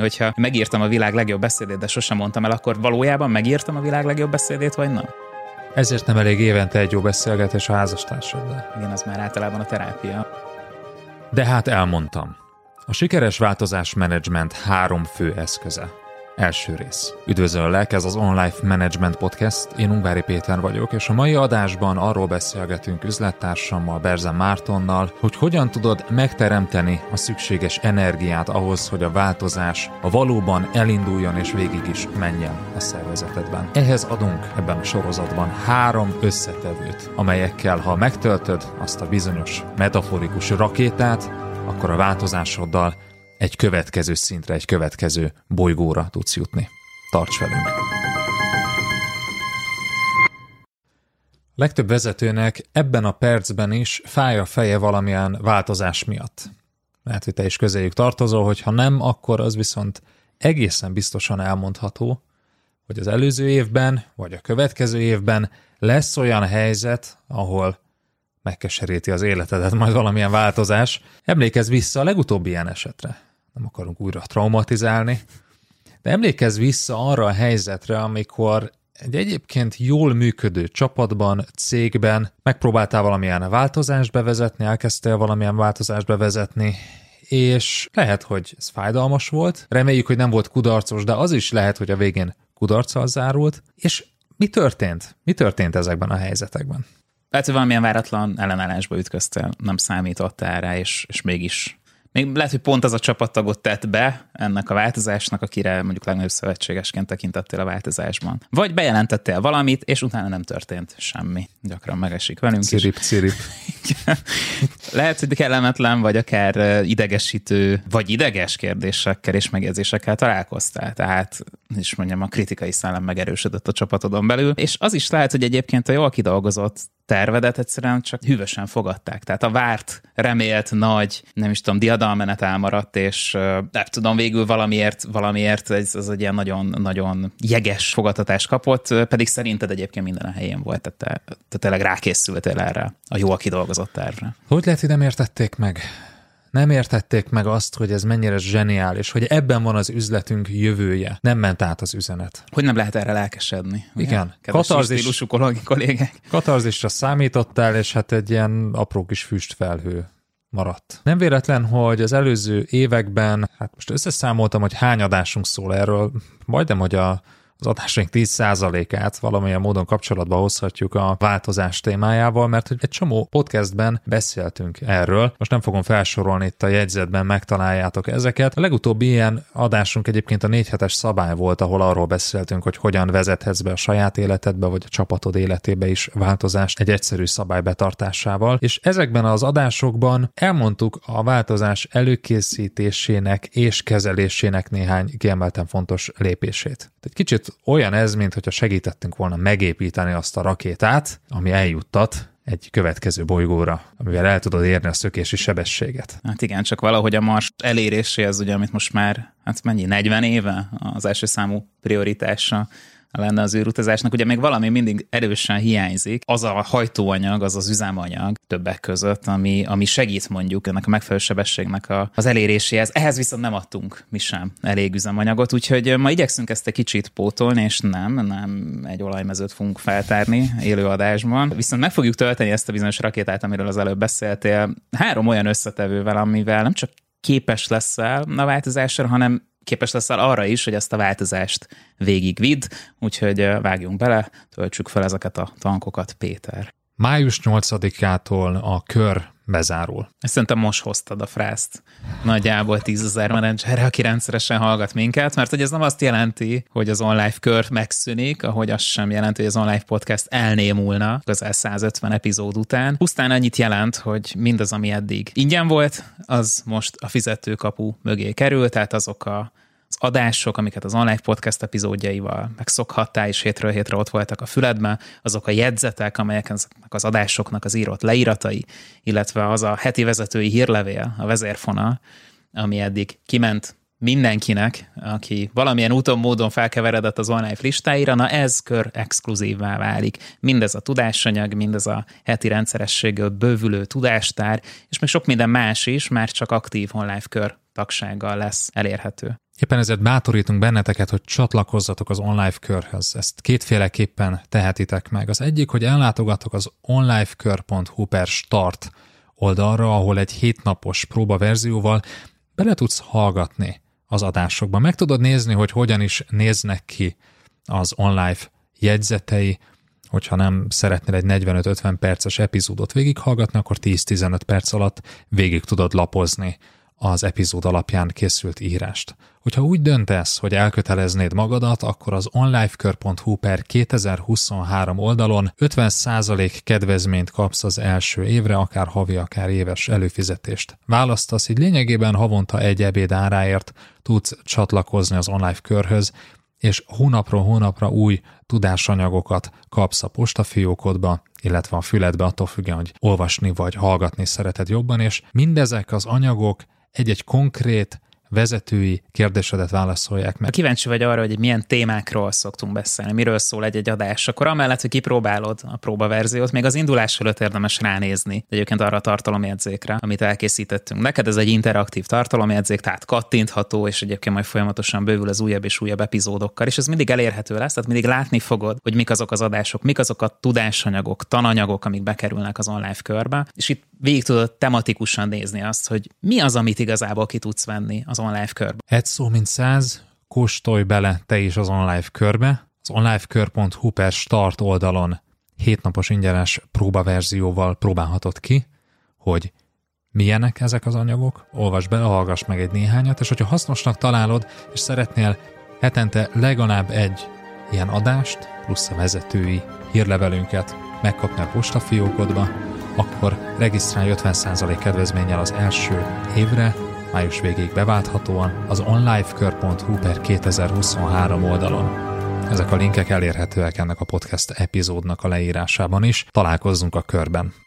Hogyha megírtam a világ legjobb beszédét, de sosem mondtam el, akkor valójában megírtam a világ legjobb beszédét, vagy nem? Ezért nem elég évente egy jó beszélgetés a házastársaddal. Igen, az már általában a terápia. De hát elmondtam. A sikeres változás menedzsment három fő eszköze. Első rész. Üdvözöllek, ez az On Life Management Podcast, én Ungvári Péter vagyok, és a mai adásban arról beszélgetünk üzlettársammal, Berzen Mártonnal, hogy hogyan tudod megteremteni a szükséges energiát ahhoz, hogy a változás a valóban elinduljon és végig is menjen a szervezetedben. Ehhez adunk ebben a sorozatban három összetevőt, amelyekkel, ha megtöltöd azt a bizonyos metaforikus rakétát, akkor a változásoddal egy következő szintre, egy következő bolygóra tudsz jutni. Tarts velünk! Legtöbb vezetőnek ebben a percben is fáj a feje valamilyen változás miatt. Lehet, hogy te is közéjük tartozol, hogy ha nem, akkor az viszont egészen biztosan elmondható, hogy az előző évben, vagy a következő évben lesz olyan helyzet, ahol megkeseríti az életedet majd valamilyen változás. Emlékezz vissza a legutóbbi ilyen esetre nem akarunk újra traumatizálni, de emlékezz vissza arra a helyzetre, amikor egy egyébként jól működő csapatban, cégben megpróbáltál valamilyen változást bevezetni, elkezdtél valamilyen változást bevezetni, és lehet, hogy ez fájdalmas volt, reméljük, hogy nem volt kudarcos, de az is lehet, hogy a végén kudarccal zárult, és mi történt? Mi történt ezekben a helyzetekben? Lehet, hogy valamilyen váratlan ellenállásba ütköztél, nem számítottál rá, és, és mégis még lehet, hogy pont az a csapattagot tett be ennek a változásnak, akire mondjuk legnagyobb szövetségesként tekintettél a változásban. Vagy bejelentettél valamit, és utána nem történt semmi. Gyakran megesik velünk cirip, is. Cirip, lehet, hogy kellemetlen, vagy akár idegesítő, vagy ideges kérdésekkel és megjegyzésekkel találkoztál. Tehát, is mondjam, a kritikai szellem megerősödött a csapatodon belül. És az is lehet, hogy egyébként a jól kidolgozott tervedet egyszerűen csak hűvösen fogadták. Tehát a várt, remélt, nagy, nem is tudom, diadalmenet elmaradt, és nem tudom, végül valamiért, valamiért ez, ez egy ilyen nagyon-nagyon jeges fogadtatást kapott, pedig szerinted egyébként minden a helyén volt, tehát, te, te tényleg rákészültél erre a jól kidolgozott tervre. Hogy lehet, hogy nem értették meg? Nem értették meg azt, hogy ez mennyire zseniális, hogy ebben van az üzletünk jövője. Nem ment át az üzenet. Hogy nem lehet erre lelkesedni. Igen. Katarzis, kollégák. Katarzisra számítottál, és hát egy ilyen apró kis füstfelhő maradt. Nem véletlen, hogy az előző években, hát most összeszámoltam, hogy hány adásunk szól erről, majdnem, hogy a az adásaink 10%-át valamilyen módon kapcsolatba hozhatjuk a változás témájával, mert hogy egy csomó podcastben beszéltünk erről. Most nem fogom felsorolni itt a jegyzetben, megtaláljátok ezeket. A legutóbbi ilyen adásunk egyébként a 4 hetes szabály volt, ahol arról beszéltünk, hogy hogyan vezethetsz be a saját életedbe, vagy a csapatod életébe is változást egy egyszerű szabály betartásával. És ezekben az adásokban elmondtuk a változás előkészítésének és kezelésének néhány kiemelten fontos lépését. Egy kicsit olyan ez, mint hogyha segítettünk volna megépíteni azt a rakétát, ami eljuttat egy következő bolygóra, amivel el tudod érni a szökési sebességet. Hát igen, csak valahogy a Mars eléréséhez, ugye, amit most már, hát mennyi, 40 éve az első számú prioritása lenne az űrutazásnak. Ugye még valami mindig erősen hiányzik, az a hajtóanyag, az az üzemanyag többek között, ami, ami segít mondjuk ennek a megfelelő sebességnek a, az eléréséhez. Ehhez viszont nem adtunk mi sem elég üzemanyagot, úgyhogy ma igyekszünk ezt egy kicsit pótolni, és nem, nem egy olajmezőt fogunk feltárni élőadásban. Viszont meg fogjuk tölteni ezt a bizonyos rakétát, amiről az előbb beszéltél, három olyan összetevővel, amivel nem csak képes leszel a változásra, hanem képes leszel arra is, hogy ezt a változást végigvidd, úgyhogy vágjunk bele, töltsük fel ezeket a tankokat, Péter. Május 8-ától a kör bezárul. Ezt szerintem most hoztad a frászt nagyjából tízezer menedzserre, aki rendszeresen hallgat minket, mert hogy ez nem azt jelenti, hogy az online kör megszűnik, ahogy az sem jelenti, hogy az online podcast elnémulna közel 150 epizód után. Pusztán annyit jelent, hogy mindaz, ami eddig ingyen volt, az most a fizetőkapu mögé kerül, tehát azok a az adások, amiket az online podcast epizódjaival megszokhattál, és hétről hétre ott voltak a füledben, azok a jegyzetek, amelyek az adásoknak az írott leíratai, illetve az a heti vezetői hírlevél, a vezérfonal, ami eddig kiment mindenkinek, aki valamilyen úton, módon felkeveredett az online listáira, na ez kör exkluzívvá válik. Mindez a tudásanyag, mindez a heti rendszerességgel bővülő tudástár, és még sok minden más is már csak aktív online kör tagsággal lesz elérhető. Éppen ezért bátorítunk benneteket, hogy csatlakozzatok az online körhöz. Ezt kétféleképpen tehetitek meg. Az egyik, hogy ellátogatok az onlifekör.hu per start oldalra, ahol egy hétnapos próbaverzióval bele tudsz hallgatni az adásokban. Meg tudod nézni, hogy hogyan is néznek ki az online jegyzetei, hogyha nem szeretnél egy 45-50 perces epizódot végighallgatni, akkor 10-15 perc alatt végig tudod lapozni az epizód alapján készült írást. Hogyha úgy döntesz, hogy elköteleznéd magadat, akkor az onlifekör.hu per 2023 oldalon 50% kedvezményt kapsz az első évre, akár havi, akár éves előfizetést. Választasz, így lényegében havonta egy ebéd áráért tudsz csatlakozni az online körhöz, és hónapról hónapra új tudásanyagokat kapsz a postafiókodba, illetve a füledbe, attól függően, hogy olvasni vagy hallgatni szereted jobban, és mindezek az anyagok egy-egy konkrét vezetői kérdésedet válaszolják meg. Ha kíváncsi vagy arra, hogy milyen témákról szoktunk beszélni, miről szól egy-egy adás, akkor amellett, hogy kipróbálod a próbaverziót, még az indulás előtt érdemes ránézni egyébként arra a tartalomjegyzékre, amit elkészítettünk. Neked ez egy interaktív tartalomjegyzék, tehát kattintható, és egyébként majd folyamatosan bővül az újabb és újabb epizódokkal, és ez mindig elérhető lesz, tehát mindig látni fogod, hogy mik azok az adások, mik azok a tudásanyagok, tananyagok, amik bekerülnek az online körbe, és itt végig tudod tematikusan nézni azt, hogy mi az, amit igazából ki tudsz venni az online körbe. Egy szó, mint száz, kóstolj bele te is az online körbe. Az onlifekör.hu per start oldalon hétnapos ingyenes próbaverzióval próbálhatod ki, hogy milyenek ezek az anyagok, olvasd be, hallgass meg egy néhányat, és hogyha hasznosnak találod, és szeretnél hetente legalább egy ilyen adást, plusz a vezetői hírlevelünket megkapni a postafiókodba, akkor regisztrálj 50% kedvezménnyel az első évre, május végéig beválthatóan az onlifekör.hu per 2023 oldalon. Ezek a linkek elérhetőek ennek a podcast epizódnak a leírásában is. Találkozzunk a körben!